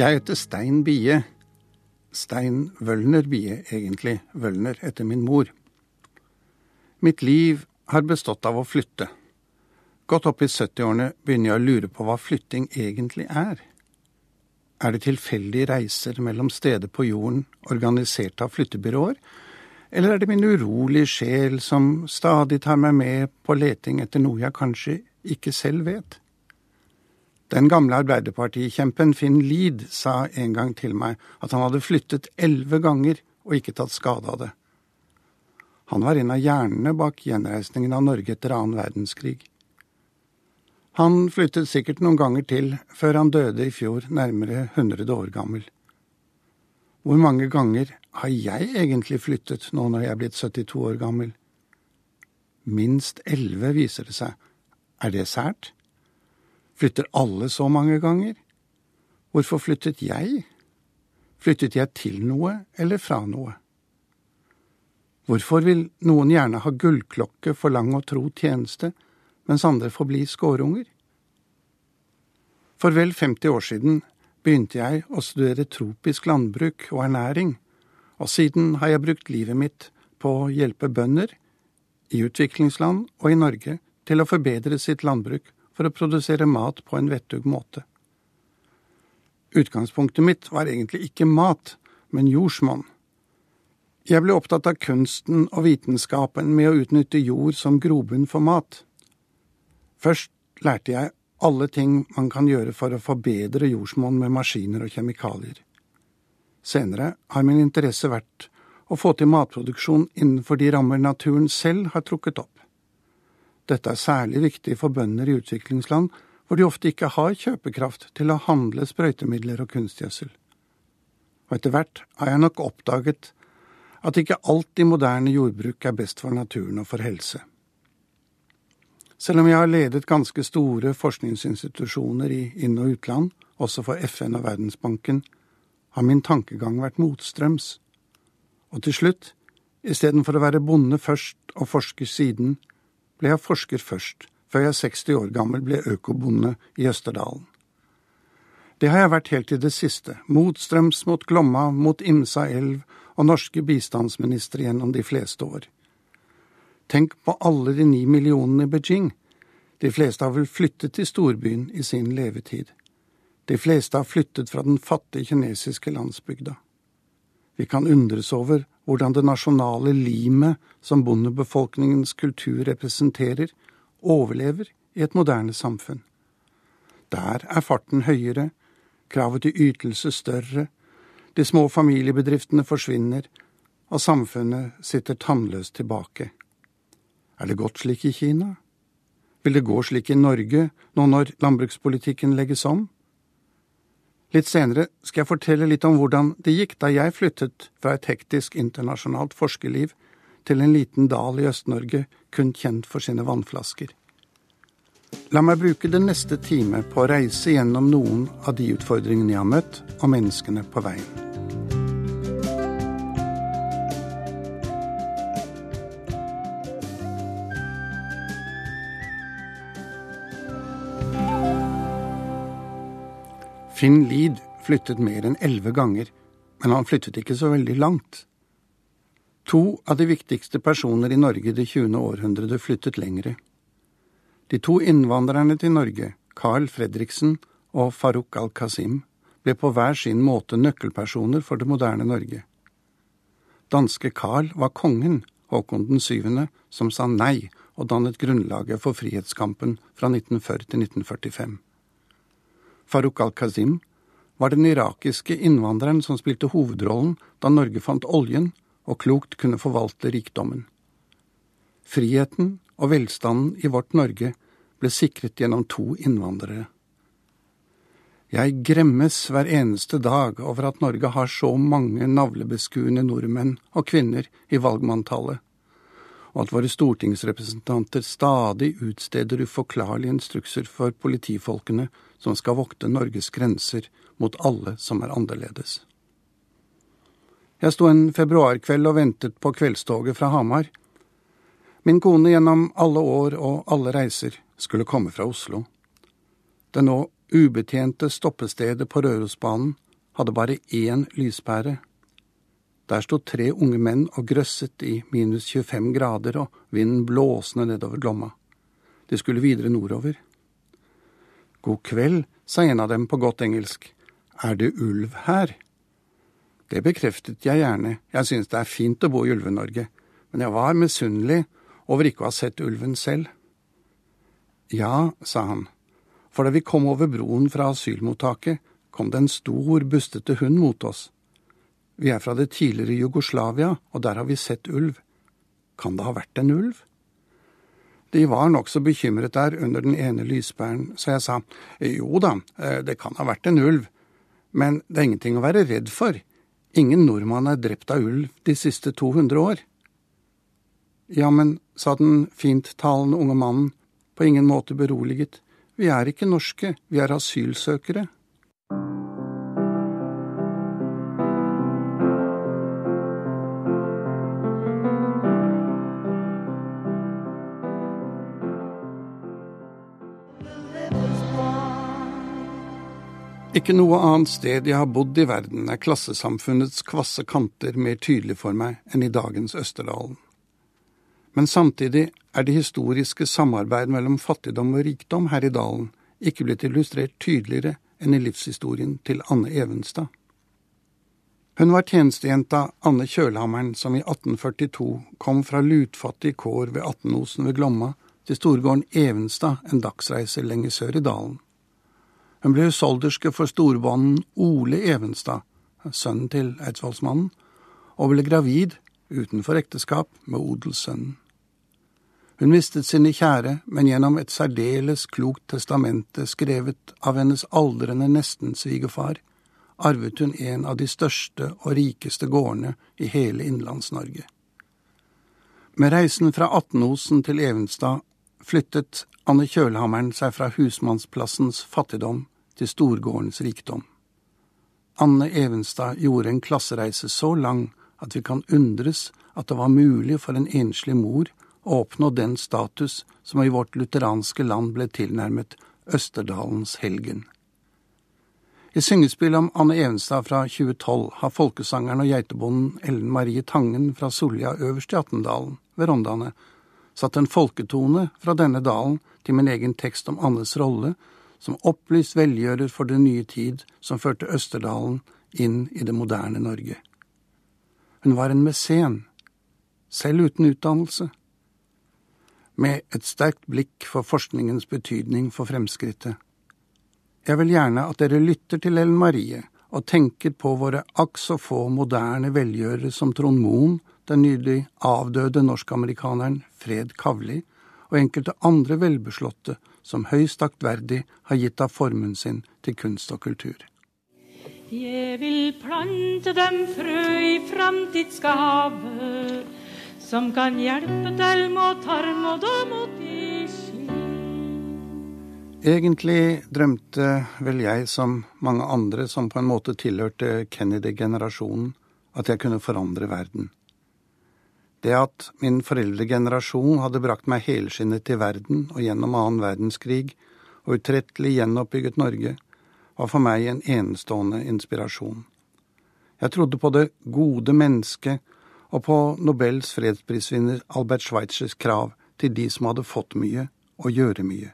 Jeg heter Stein Bie. Stein Wølner Bie, egentlig. Wølner etter min mor. Mitt liv har bestått av å flytte. Godt opp i 70-årene begynner jeg å lure på hva flytting egentlig er. Er det tilfeldige reiser mellom steder på jorden organisert av flyttebyråer, eller er det min urolige sjel som stadig tar meg med på leting etter noe jeg kanskje ikke selv vet? Den gamle arbeiderpartikjempen Finn Lied sa en gang til meg at han hadde flyttet elleve ganger og ikke tatt skade av det. Han var en av hjernene bak gjenreisningen av Norge etter annen verdenskrig. Han flyttet sikkert noen ganger til før han døde i fjor, nærmere 100 år gammel. Hvor mange ganger har jeg egentlig flyttet nå når jeg er blitt 72 år gammel? Minst elleve, viser det seg. Er det sært? Flytter alle så mange ganger? Hvorfor flyttet jeg? Flyttet jeg til noe eller fra noe? Hvorfor vil noen gjerne ha gullklokke for lang og tro tjeneste, mens andre får bli skårunger? For vel 50 år siden begynte jeg å studere tropisk landbruk og ernæring, og siden har jeg brukt livet mitt på å hjelpe bønder, i utviklingsland og i Norge, til å forbedre sitt landbruk for å produsere mat på en vettug måte. Utgangspunktet mitt var egentlig ikke mat, men jordsmonn. Jeg ble opptatt av kunsten og vitenskapen med å utnytte jord som grobunn for mat. Først lærte jeg alle ting man kan gjøre for å forbedre jordsmonn med maskiner og kjemikalier. Senere har min interesse vært å få til matproduksjon innenfor de rammer naturen selv har trukket opp. Dette er særlig viktig for bønder i utviklingsland, hvor de ofte ikke har kjøpekraft til å handle sprøytemidler og kunstgjødsel. Og etter hvert har jeg nok oppdaget at ikke alt i moderne jordbruk er best for naturen og for helse. Selv om jeg har ledet ganske store forskningsinstitusjoner i inn- og utland, også for FN og Verdensbanken, har min tankegang vært motstrøms. Og til slutt, istedenfor å være bonde først og forsker siden, ble jeg forsker først, før jeg 60 år gammel ble økobonde i Østerdalen. Det har jeg vært helt til det siste, motstrøms mot Glomma, mot Imsa elv og norske bistandsministre gjennom de fleste år. Tenk på alle de ni millionene i Beijing. De fleste har vel flyttet til storbyen i sin levetid. De fleste har flyttet fra den fattige kinesiske landsbygda. Vi kan undres over hvordan det nasjonale limet som bondebefolkningens kultur representerer, overlever i et moderne samfunn. Der er farten høyere, kravet til ytelse større, de små familiebedriftene forsvinner, og samfunnet sitter tannløst tilbake. Er det godt slik i Kina? Vil det gå slik i Norge nå når landbrukspolitikken legges om? Litt senere skal jeg fortelle litt om hvordan det gikk da jeg flyttet fra et hektisk internasjonalt forskerliv til en liten dal i Øst-Norge kun kjent for sine vannflasker. La meg bruke den neste time på å reise gjennom noen av de utfordringene jeg har møtt, og menneskene på veien. Finn Lied flyttet mer enn elleve ganger, men han flyttet ikke så veldig langt. To av de viktigste personer i Norge det 20. århundret flyttet lengre. De to innvandrerne til Norge, Carl Fredriksen og Farouk al-Qasim, ble på hver sin måte nøkkelpersoner for det moderne Norge. Danske Carl var kongen, Håkon den syvende, som sa nei og dannet grunnlaget for frihetskampen fra 1940 til 1945. Farouk al-Kazim, var den irakiske innvandreren som spilte hovedrollen da Norge fant oljen og klokt kunne forvalte rikdommen. Friheten og velstanden i vårt Norge ble sikret gjennom to innvandrere. Jeg gremmes hver eneste dag over at Norge har så mange navlebeskuende nordmenn og kvinner i valgmanntallet, og at våre stortingsrepresentanter stadig utsteder uforklarlige instrukser for politifolkene som skal vokte Norges grenser mot alle som er annerledes. Jeg sto en februarkveld og ventet på kveldstoget fra Hamar. Min kone gjennom alle år og alle reiser skulle komme fra Oslo. Det nå ubetjente stoppestedet på Rørosbanen hadde bare én lyspære. Der sto tre unge menn og grøsset i minus 25 grader og vinden blåsende nedover Glomma. De skulle videre nordover. God kveld, sa en av dem på godt engelsk. Er det ulv her? Det bekreftet jeg gjerne, jeg synes det er fint å bo i Ulve-Norge, men jeg var misunnelig over ikke å ha sett ulven selv. Ja, sa han, for da vi kom over broen fra asylmottaket, kom det en stor, bustete hund mot oss. Vi er fra det tidligere Jugoslavia, og der har vi sett ulv. Kan det ha vært en ulv? De var nokså bekymret der under den ene lyspæren, så jeg sa jo da, eh, det kan ha vært en ulv, men det er ingenting å være redd for, ingen nordmann er drept av ulv de siste 200 år. Ja, men, sa den finttalende unge mannen, på ingen måte beroliget, vi er ikke norske, vi er asylsøkere. Ikke noe annet sted jeg har bodd i verden er klassesamfunnets kvasse kanter mer tydelig for meg enn i dagens Østerdalen. Men samtidig er det historiske samarbeid mellom fattigdom og rikdom her i dalen ikke blitt illustrert tydeligere enn i livshistorien til Anne Evenstad. Hun var tjenestejenta Anne Kjølhammeren som i 1842 kom fra lutfattige kår ved Attenosen ved Glomma til storgården Evenstad en dagsreise lenger sør i dalen. Hun ble husholderske for storbånden Ole Evenstad, sønnen til eidsvollsmannen, og ble gravid, utenfor ekteskap, med odelssønnen. Hun mistet sine kjære, men gjennom et særdeles klokt testamente skrevet av hennes aldrende nesten-svigerfar, arvet hun en av de største og rikeste gårdene i hele Innlands-Norge. Med reisen fra Atnosen til Evenstad flyttet Anne Kjølhammeren seg fra husmannsplassens fattigdom til storgårdens rikdom. Anne Evenstad gjorde en klassereise så lang at vi kan undres at det var mulig for en enslig mor å oppnå den status som i vårt lutheranske land ble tilnærmet Østerdalens helgen. I syngespillet om Anne Evenstad fra 2012 har folkesangeren og geitebonden Ellen Marie Tangen fra Solja øverst i Attendalen, ved Rondane, satt en folketone fra denne dalen til min egen tekst om Annes rolle som opplyst velgjører for den nye tid som førte Østerdalen inn i det moderne Norge. Hun var en mesen, selv uten utdannelse, med et sterkt blikk for forskningens betydning for fremskrittet. Jeg vil gjerne at dere lytter til Ellen Marie og tenker på våre akk så få moderne velgjørere som Trond Moen, den nylig avdøde norsk-amerikaneren Fred Kavli, og enkelte andre velbeslåtte som høyst aktverdig har gitt av formuen sin til kunst og kultur. Jeg vil plante dem frø i framtidsgave, som kan hjelpe til mot tarm og mot isli. Egentlig drømte vel jeg, som mange andre som på en måte tilhørte Kennedy-generasjonen, at jeg kunne forandre verden. Det at min foreldregenerasjon hadde brakt meg helskinnet til verden og gjennom annen verdenskrig og utrettelig gjenoppbygget Norge, var for meg en enestående inspirasjon. Jeg trodde på det gode mennesket og på Nobels fredsprisvinner Albert Schweitzers krav til de som hadde fått mye, og gjøre mye.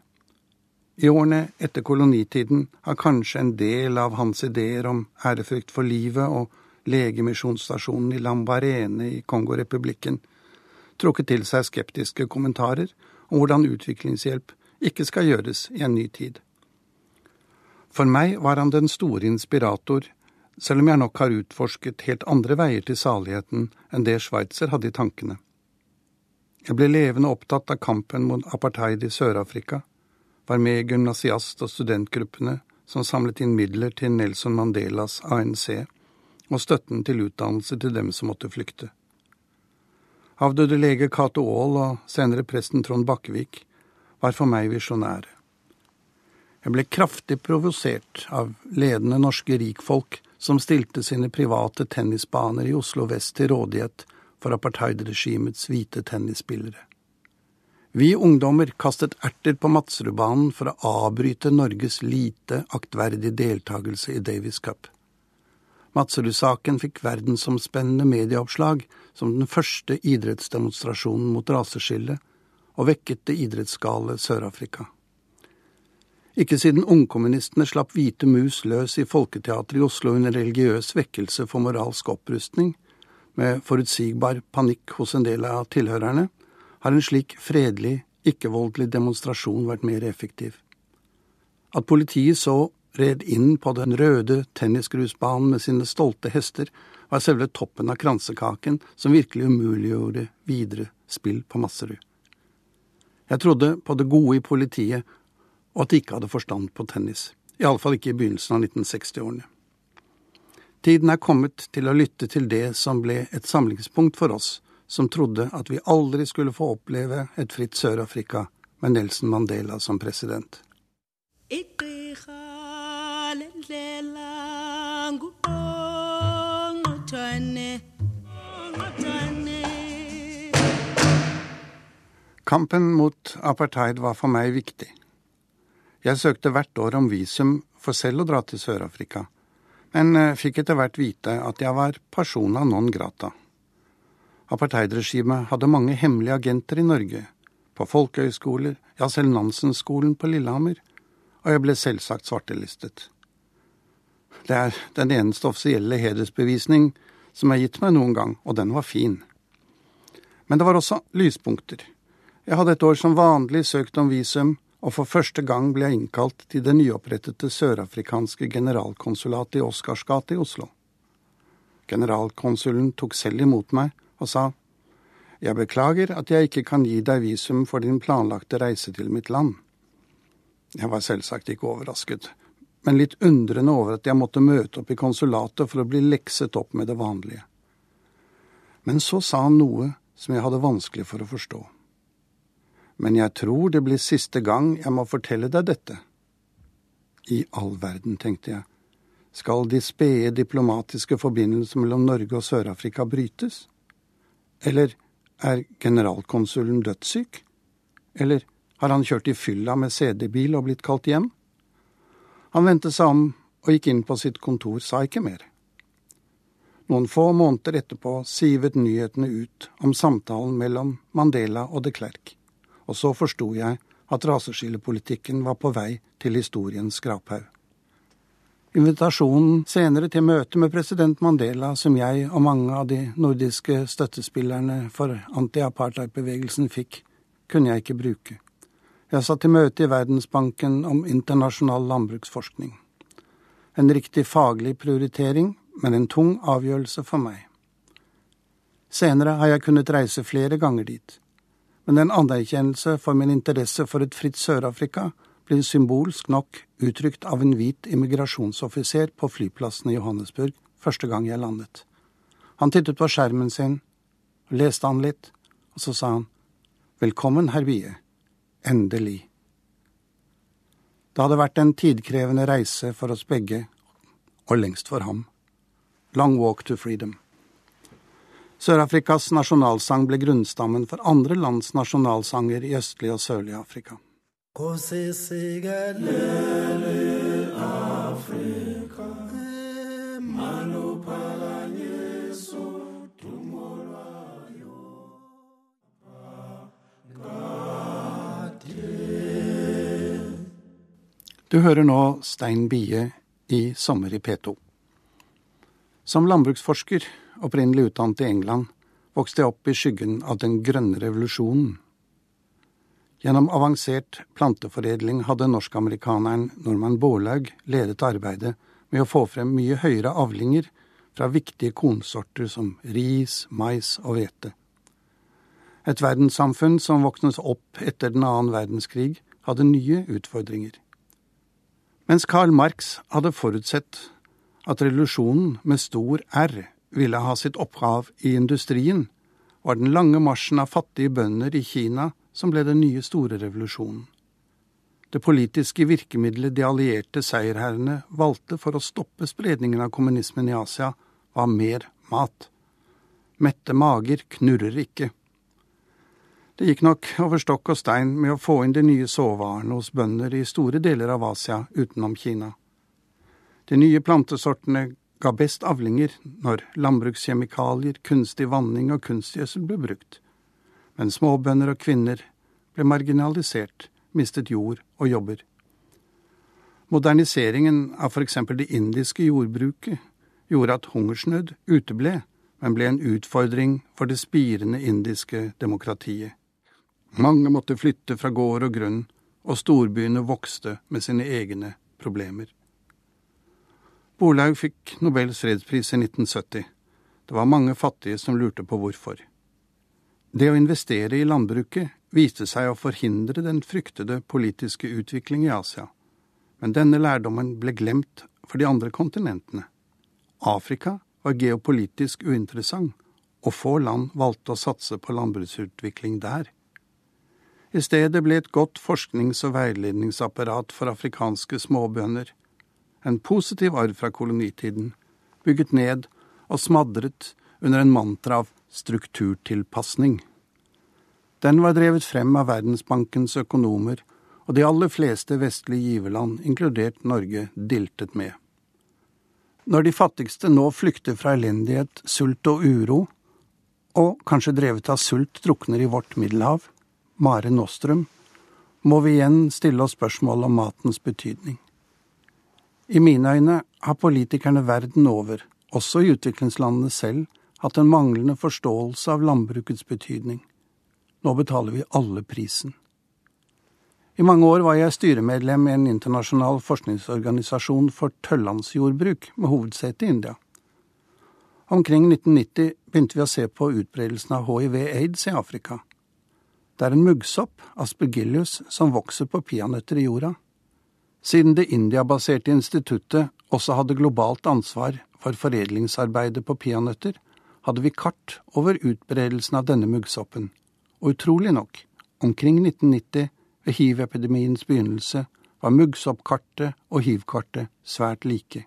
I årene etter kolonitiden har kanskje en del av hans ideer om ærefrykt for livet og legemisjonsstasjonen i Lambarene i Kongorepublikken, trukket til seg skeptiske kommentarer om hvordan utviklingshjelp ikke skal gjøres i en ny tid. For meg var han den store inspirator, selv om jeg nok har utforsket helt andre veier til saligheten enn det Sveitser hadde i tankene. Jeg ble levende opptatt av kampen mot apartheid i Sør-Afrika, var med i gymnasiast- og studentgruppene som samlet inn midler til Nelson Mandelas ANC, og støtten til utdannelse til dem som måtte flykte. Avdøde lege Cato Aall og senere presten Trond Bakkevik var for meg visjonære. Jeg ble kraftig provosert av ledende norske rikfolk som stilte sine private tennisbaner i Oslo vest til rådighet for apartheidregimets hvite tennisspillere. Vi ungdommer kastet erter på Madsrudbanen for å avbryte Norges lite aktverdige deltakelse i Davis Cup. Madserud-saken fikk verdensomspennende medieoppslag som den første idrettsdemonstrasjonen mot raseskillet, og vekket det idrettsgale Sør-Afrika. Ikke siden ungkommunistene slapp hvite mus løs i Folketeatret i Oslo under religiøs vekkelse for moralsk opprustning, med forutsigbar panikk hos en del av tilhørerne, har en slik fredelig, ikke-voldelig demonstrasjon vært mer effektiv. At politiet så red inn på den røde tennisgrusbanen med sine stolte hester, var selve toppen av kransekaken som virkelig umuliggjorde videre spill på Masserud. Jeg trodde på det gode i politiet, og at de ikke hadde forstand på tennis. Iallfall ikke i begynnelsen av 1960-årene. Tiden er kommet til å lytte til det som ble et samlingspunkt for oss som trodde at vi aldri skulle få oppleve et fritt Sør-Afrika med Nelson Mandela som president. Kampen mot apartheid var for meg viktig. Jeg søkte hvert år om visum for selv å dra til Sør-Afrika, men eh, fikk etter hvert vite at jeg var persona non grata. Apartheidregimet hadde mange hemmelige agenter i Norge, på folkehøyskoler, ja selv Nansen-skolen på Lillehammer, og jeg ble selvsagt svartelistet. Det er den eneste offisielle hedersbevisning som er gitt meg noen gang, og den var fin. Men det var også lyspunkter. Jeg hadde et år som vanlig søkt om visum, og for første gang ble jeg innkalt til det nyopprettede sørafrikanske generalkonsulatet i Oscars gate i Oslo. Generalkonsulen tok selv imot meg og sa jeg beklager at jeg ikke kan gi deg visum for din planlagte reise til mitt land. Jeg var selvsagt ikke overrasket, men litt undrende over at jeg måtte møte opp i konsulatet for å bli lekset opp med det vanlige. Men så sa han noe som jeg hadde vanskelig for å forstå. Men jeg tror det blir siste gang jeg må fortelle deg dette. I all verden, tenkte jeg, skal de spede diplomatiske forbindelser mellom Norge og Sør-Afrika brytes? Eller er generalkonsulen dødssyk? Eller har han kjørt i fylla med CD-bil og blitt kalt hjem? Han vendte seg om og gikk inn på sitt kontor, sa ikke mer. Noen få måneder etterpå sivet nyhetene ut om samtalen mellom Mandela og de Klerk, og så forsto jeg at raseskillepolitikken var på vei til historiens skraphaug. Invitasjonen senere til møte med president Mandela, som jeg og mange av de nordiske støttespillerne for anti-apartheid-bevegelsen fikk, kunne jeg ikke bruke. Jeg satt i møte i Verdensbanken om internasjonal landbruksforskning. En riktig faglig prioritering, men en tung avgjørelse for meg. Senere har jeg kunnet reise flere ganger dit, men en anerkjennelse for min interesse for et fritt Sør-Afrika blir symbolsk nok uttrykt av en hvit immigrasjonsoffiser på flyplassen i Johannesburg første gang jeg landet. Han tittet på skjermen sin, leste han litt, og så sa han Velkommen, herr Bie. Endelig. Det hadde vært en tidkrevende reise for oss begge, og lengst for ham. Long walk to freedom. Sør-Afrikas nasjonalsang ble grunnstammen for andre lands nasjonalsanger i østlig og sørlig Afrika. Nkosi sikelele Du hører nå Stein Bie i Sommer i P2. Som landbruksforsker, opprinnelig utdannet i England, vokste jeg opp i skyggen av den grønne revolusjonen Gjennom avansert planteforedling hadde norsk-amerikaneren Norman Bårlaug ledet arbeidet med å få frem mye høyere avlinger fra viktige kornsorter som ris, mais og hvete. Et verdenssamfunn som våknet opp etter den annen verdenskrig, hadde nye utfordringer. Mens Karl Marx hadde forutsett at revolusjonen med stor R ville ha sitt opphav i industrien, var den lange marsjen av fattige bønder i Kina som ble den nye store revolusjonen. Det politiske virkemidlet de allierte seierherrene valgte for å stoppe spredningen av kommunismen i Asia, var mer mat. Mette mager knurrer ikke. Det gikk nok over stokk og stein med å få inn de nye såvarene hos bønder i store deler av Asia utenom Kina. De nye plantesortene ga best avlinger når landbrukskjemikalier, kunstig vanning og kunstgjødsel ble brukt, men småbønder og kvinner ble marginalisert, mistet jord og jobber. Moderniseringen av eksempel det indiske jordbruket gjorde at hungersnød uteble, men ble en utfordring for det spirende indiske demokratiet. Mange måtte flytte fra gård og grunn, og storbyene vokste med sine egne problemer. Borlaug fikk Nobels fredspris i 1970. Det var mange fattige som lurte på hvorfor. Det å investere i landbruket viste seg å forhindre den fryktede politiske utvikling i Asia, men denne lærdommen ble glemt for de andre kontinentene. Afrika var geopolitisk uinteressant, og få land valgte å satse på landbruksutvikling der. I stedet ble et godt forsknings- og veiledningsapparat for afrikanske småbønder, en positiv arv fra kolonitiden, bygget ned og smadret under en mantra av strukturtilpasning. Den var drevet frem av Verdensbankens økonomer, og de aller fleste vestlige giverland, inkludert Norge, diltet med. Når de fattigste nå flykter fra elendighet, sult og uro, og kanskje drevet av sult drukner i vårt Middelhav, Mare Nostrum, må vi igjen stille oss spørsmål om matens betydning. I mine øyne har politikerne verden over, også i utviklingslandene selv, hatt en manglende forståelse av landbrukets betydning. Nå betaler vi alle prisen. I mange år var jeg styremedlem i en internasjonal forskningsorganisasjon for tøllandsjordbruk med hovedsete i India. Omkring 1990 begynte vi å se på utbredelsen av hiv-aids i Afrika. Det er en muggsopp, aspergillus, som vokser på peanøtter i jorda. Siden det indiabaserte instituttet også hadde globalt ansvar for foredlingsarbeidet på peanøtter, hadde vi kart over utbredelsen av denne muggsoppen. Og utrolig nok, omkring 1990 ved hiv-epidemiens begynnelse var muggsoppkartet og hiv-kartet svært like.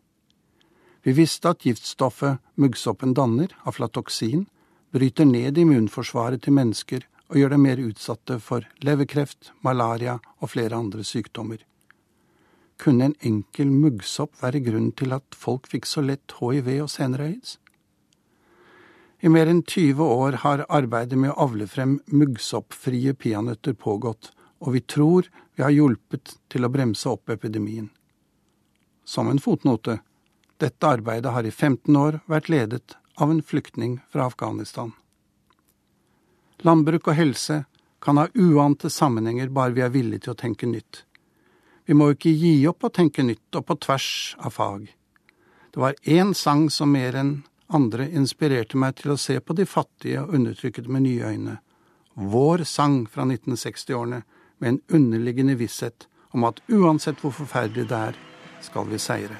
Vi visste at giftstoffet muggsoppen danner, aflatoksin, bryter ned immunforsvaret til mennesker og gjør dem mer utsatte for leverkreft, malaria og flere andre sykdommer. Kunne en enkel muggsopp være grunnen til at folk fikk så lett hiv og senere aids? I mer enn 20 år har arbeidet med å avle frem muggsoppfrie peanøtter pågått, og vi tror vi har hjulpet til å bremse opp epidemien. Som en fotnote, dette arbeidet har i 15 år vært ledet av en flyktning fra Afghanistan. Landbruk og helse kan ha uante sammenhenger bare vi er villige til å tenke nytt. Vi må ikke gi opp å tenke nytt og på tvers av fag. Det var én sang som mer enn andre inspirerte meg til å se på de fattige og undertrykkede med nye øyne. Vår sang fra 1960-årene med en underliggende visshet om at uansett hvor forferdelig det er, skal vi seire.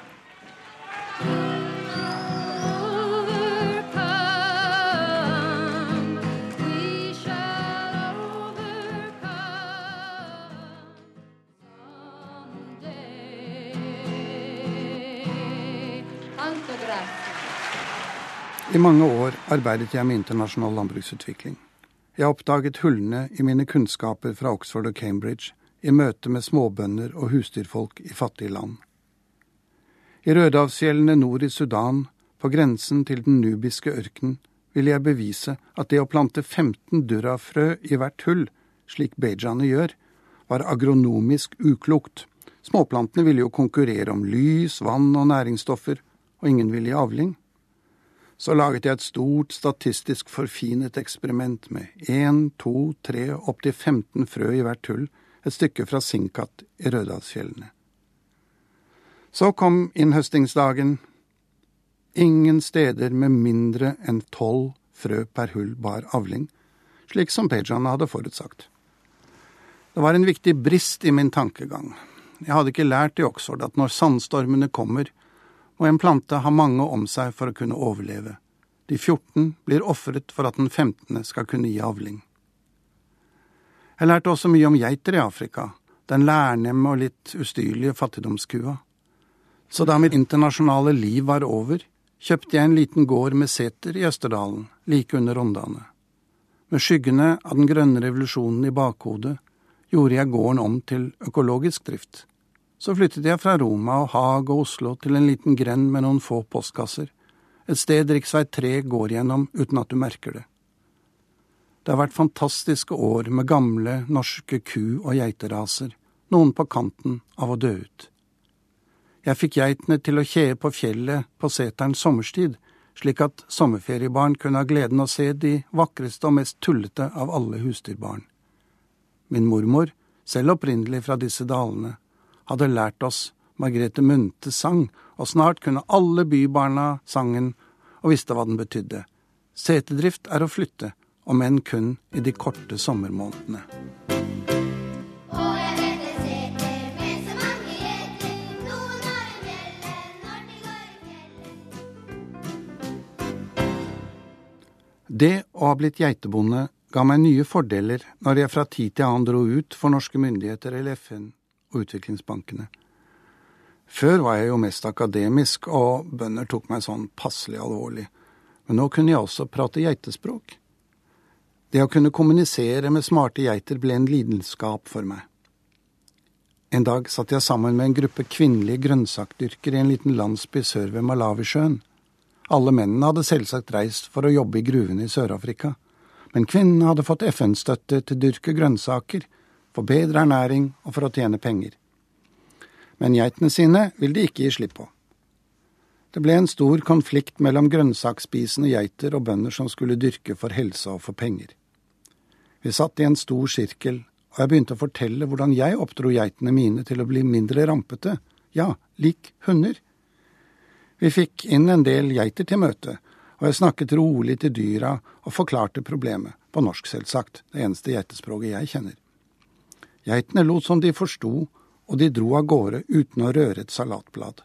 I mange år arbeidet jeg med internasjonal landbruksutvikling. Jeg oppdaget hullene i mine kunnskaper fra Oxford og Cambridge i møte med småbønder og husdyrfolk i fattige land. I Rødehavsfjellene nord i Sudan, på grensen til den nubiske ørkenen, ville jeg bevise at det å plante 15 durrafrø i hvert hull, slik bejaene gjør, var agronomisk uklokt. Småplantene ville jo konkurrere om lys, vann og næringsstoffer, og ingen ville gi avling. Så laget jeg et stort, statistisk forfinet eksperiment med én, to, tre, opptil 15 frø i hvert hull, et stykke fra Sinkat i Rødalsfjellene. Så kom innhøstingsdagen. Ingen steder med mindre enn tolv frø per hull bar avling, slik som Pejan hadde forutsagt. Det var en viktig brist i min tankegang. Jeg hadde ikke lært i Oxford at når sandstormene kommer, og en plante har mange om seg for å kunne overleve. De 14 blir ofret for at den 15. skal kunne gi avling. Jeg lærte også mye om geiter i Afrika, den lærnemme og litt ustyrlige fattigdomskua. Så da mitt internasjonale liv var over, kjøpte jeg en liten gård med seter i Østerdalen, like under Rondane. Med skyggene av den grønne revolusjonen i bakhodet gjorde jeg gården om til økologisk drift. Så flyttet jeg fra Roma og Haag og Oslo til en liten grend med noen få postkasser, et sted rv. 3 går gjennom uten at du merker det. Det har vært fantastiske år med gamle, norske ku- og geiteraser, noen på kanten av å dø ut. Jeg fikk geitene til å kjee på fjellet på seteren sommerstid, slik at sommerferiebarn kunne ha gleden å se de vakreste og mest tullete av alle husdyrbarn. Min mormor, selv opprinnelig fra disse dalene, hadde lært oss Margrethe Munthes sang, og snart kunne alle bybarna sangen og visste hva den betydde. Setedrift er å flytte, om enn kun i de korte sommermånedene. Det å ha blitt geitebonde ga meg nye fordeler når jeg fra tid til annen dro ut for norske myndigheter eller FN og utviklingsbankene. Før var jeg jo mest akademisk, og bønder tok meg sånn passelig alvorlig, men nå kunne jeg også prate geitespråk. Det å kunne kommunisere med smarte geiter ble en lidenskap for meg. En dag satt jeg sammen med en gruppe kvinnelige grønnsakdyrkere i en liten landsby sør ved Malawisjøen. Alle mennene hadde selvsagt reist for å jobbe i gruvene i Sør-Afrika, men kvinnene hadde fått FN-støtte til dyrke grønnsaker, for bedre ernæring og for å tjene penger. Men geitene sine vil de ikke gi slipp på. Det ble en stor konflikt mellom grønnsaksspisende geiter og bønder som skulle dyrke for helse og for penger. Vi satt i en stor sirkel, og jeg begynte å fortelle hvordan jeg oppdro geitene mine til å bli mindre rampete, ja, lik hunder. Vi fikk inn en del geiter til møtet, og jeg snakket rolig til dyra og forklarte problemet, på norsk selvsagt, det eneste geitespråket jeg kjenner. Geitene lot som de forsto, og de dro av gårde uten å røre et salatblad.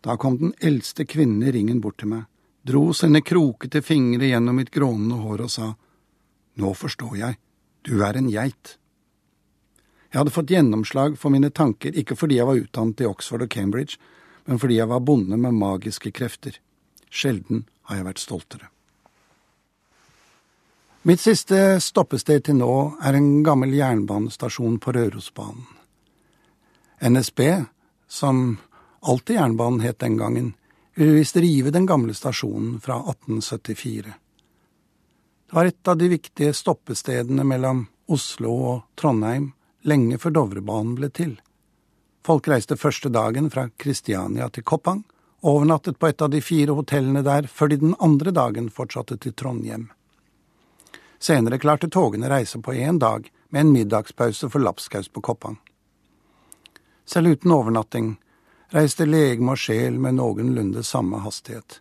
Da kom den eldste kvinnen i ringen bort til meg, dro sine krokete fingre gjennom mitt grånende hår og sa, Nå forstår jeg, du er en geit. Jeg hadde fått gjennomslag for mine tanker ikke fordi jeg var utdannet i Oxford og Cambridge, men fordi jeg var bonde med magiske krefter. Sjelden har jeg vært stoltere. Mitt siste stoppested til nå er en gammel jernbanestasjon på Rørosbanen. NSB, som alltid jernbanen het den gangen, ville visst rive den gamle stasjonen fra 1874. Det var et av de viktige stoppestedene mellom Oslo og Trondheim lenge før Dovrebanen ble til. Folk reiste første dagen fra Kristiania til Koppang, overnattet på et av de fire hotellene der før de den andre dagen fortsatte til Trondhjem. Senere klarte togene reise på én dag, med en middagspause for lapskaus på Koppang. Selv uten overnatting reiste legeme og sjel med noenlunde samme hastighet.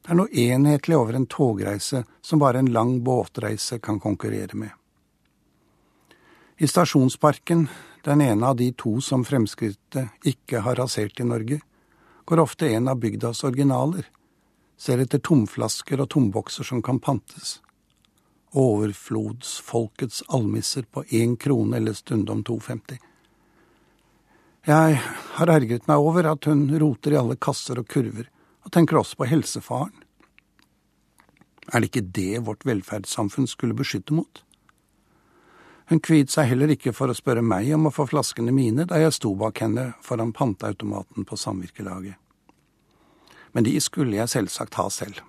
Det er noe enhetlig over en togreise som bare en lang båtreise kan konkurrere med. I stasjonsparken, den ene av de to som Fremskrittet ikke har rasert i Norge, går ofte en av bygdas originaler, ser etter tomflasker og tombokser som kan pantes. Overflodsfolkets almisser på én krone eller stundom 2,50. Jeg har ergret meg over at hun roter i alle kasser og kurver, og tenker også på helsefaren. Er det ikke det vårt velferdssamfunn skulle beskytte mot? Hun kviet seg heller ikke for å spørre meg om å få flaskene mine da jeg sto bak henne foran panteautomaten på samvirkelaget. Men de skulle jeg selvsagt ha selv.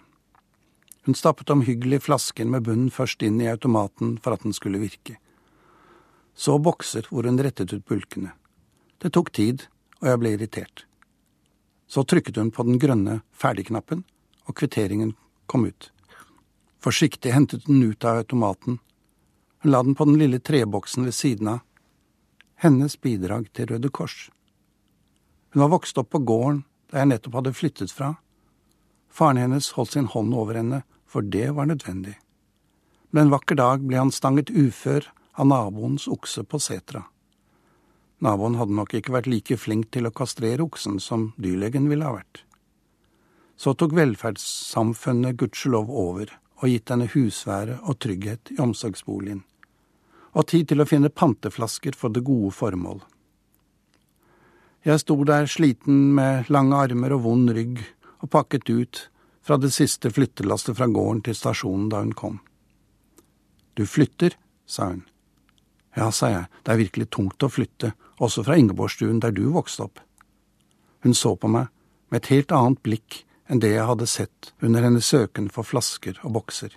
Hun stappet omhyggelig flasken med bunnen først inn i automaten for at den skulle virke. Så bokser hvor hun rettet ut bulkene. Det tok tid, og jeg ble irritert. Så trykket hun på den grønne ferdigknappen, og kvitteringen kom ut. Forsiktig hentet hun ut av automaten hun la den på den lille treboksen ved siden av. Hennes bidrag til Røde Kors. Hun var vokst opp på gården der jeg nettopp hadde flyttet fra. Faren hennes holdt sin hånd over henne, for det var nødvendig. Men en vakker dag ble han stanget ufør av naboens okse på setra. Naboen hadde nok ikke vært like flink til å kastrere oksen som dyrlegen ville ha vært. Så tok velferdssamfunnet gudskjelov over og gitt henne husvære og trygghet i omsorgsboligen og tid til å finne panteflasker for det gode formål. Jeg sto der sliten med lange armer og vond rygg og pakket ut fra det siste flyttelastet fra gården til stasjonen da hun kom. Du flytter, sa hun. Ja, sa jeg, det er virkelig tungt å flytte, også fra Ingeborgstuen der du vokste opp. Hun så på meg med et helt annet blikk enn det jeg hadde sett under hennes søken for flasker og bokser.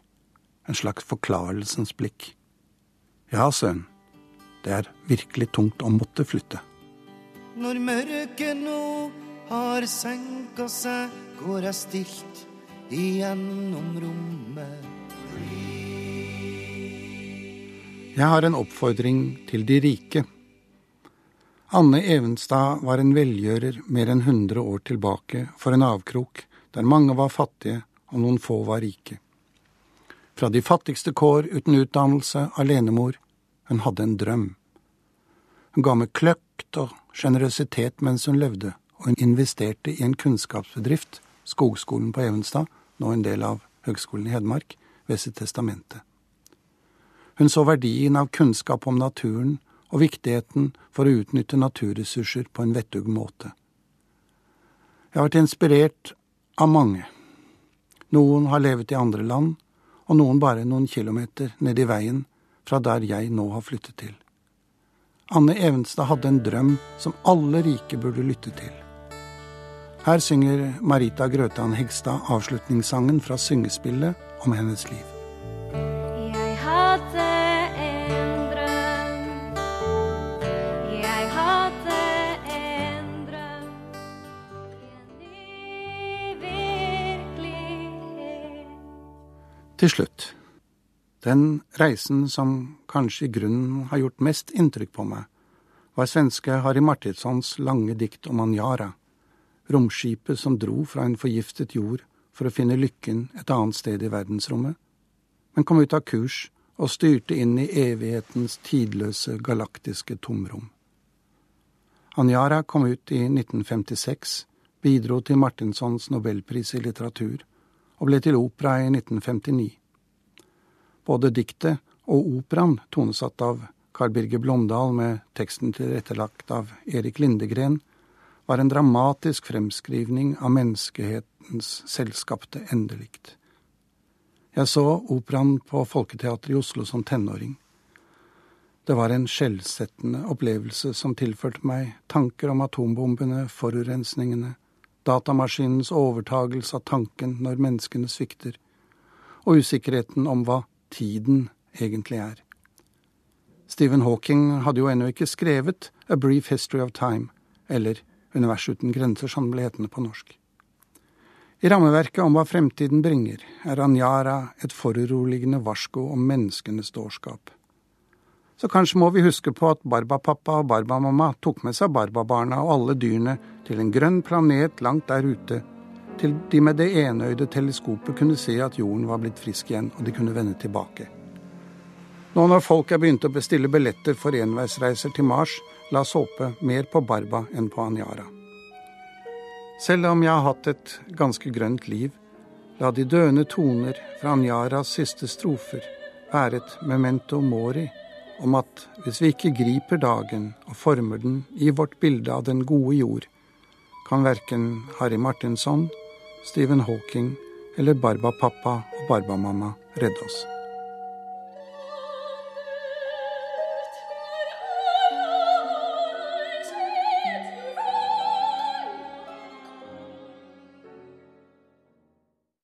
En slags forklarelsens blikk. Ja, sønn, det er virkelig tungt å måtte flytte. Når mørket nå har senka seg, går jeg stilt igjennom rommet. Jeg har en oppfordring til de rike. Anne Evenstad var en velgjører mer enn 100 år tilbake for en avkrok der mange var fattige og noen få var rike. Fra de fattigste kår uten utdannelse, alenemor. Hun hadde en drøm. Hun ga med kløkt og sjenerøsitet mens hun levde, og investerte i en kunnskapsbedrift, Skogskolen på Evenstad, nå en del av Høgskolen i Hedmark, ved sitt testamente. Hun så verdien av kunnskap om naturen og viktigheten for å utnytte naturressurser på en vettug måte. Jeg har vært inspirert av mange. Noen har levet i andre land, og noen bare noen kilometer nedi veien fra der jeg nå har flyttet til. Anne Evenstad hadde en drøm som alle rike burde lytte til. Her synger Marita Grøtan Hegstad avslutningssangen fra syngespillet om hennes liv. Jeg hadde en drøm. Jeg hadde en drøm. En ny virkelighet. Til slutt. Den reisen som kanskje i grunnen har gjort mest inntrykk på meg, var svenske Harry Martinssons lange dikt om Anjara, romskipet som dro fra en forgiftet jord for å finne lykken et annet sted i verdensrommet, men kom ut av kurs og styrte inn i evighetens tidløse galaktiske tomrom. Anjara kom ut i 1956, bidro til Martinssons nobelpris i litteratur og ble til opera i 1959. Både diktet og operaen, tonesatt av Carl Birger Blomdal med teksten tilrettelagt av Erik Lindegren, var en dramatisk fremskrivning av menneskehetens selvskapte endelikt. Jeg så operaen på Folketeatret i Oslo som tenåring. Det var en skjellsettende opplevelse som tilførte meg tanker om atombombene, forurensningene, datamaskinens overtagelse av tanken når menneskene svikter, og usikkerheten om hva tiden egentlig er. Stephen Hawking hadde jo ennå ikke skrevet A Brief History of Time, eller Univers uten grenser, som ble hetende på norsk. I rammeverket om hva fremtiden bringer, er Anjara et foruroligende varsko om menneskenes dårskap. Så kanskje må vi huske på at Barbapappa og Barbamamma tok med seg Barbabarna og alle dyrene til en grønn planet langt der ute, til de med det enøyde teleskopet kunne se at jorden var blitt frisk igjen, og de kunne vende tilbake. Nå når folk er begynt å bestille billetter for enveisreiser til Mars, la oss håpe mer på Barba enn på Anjara. Selv om jeg har hatt et ganske grønt liv, la de døende toner fra Anjaras siste strofer være et memento mori om at hvis vi ikke griper dagen og former den i vårt bilde av den gode jord, kan verken Harry Martinsson, Stephen Hawking eller Barba pappa og Barba mamma redde oss.